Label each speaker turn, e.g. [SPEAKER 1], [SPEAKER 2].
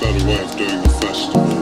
[SPEAKER 1] better way of doing the festival.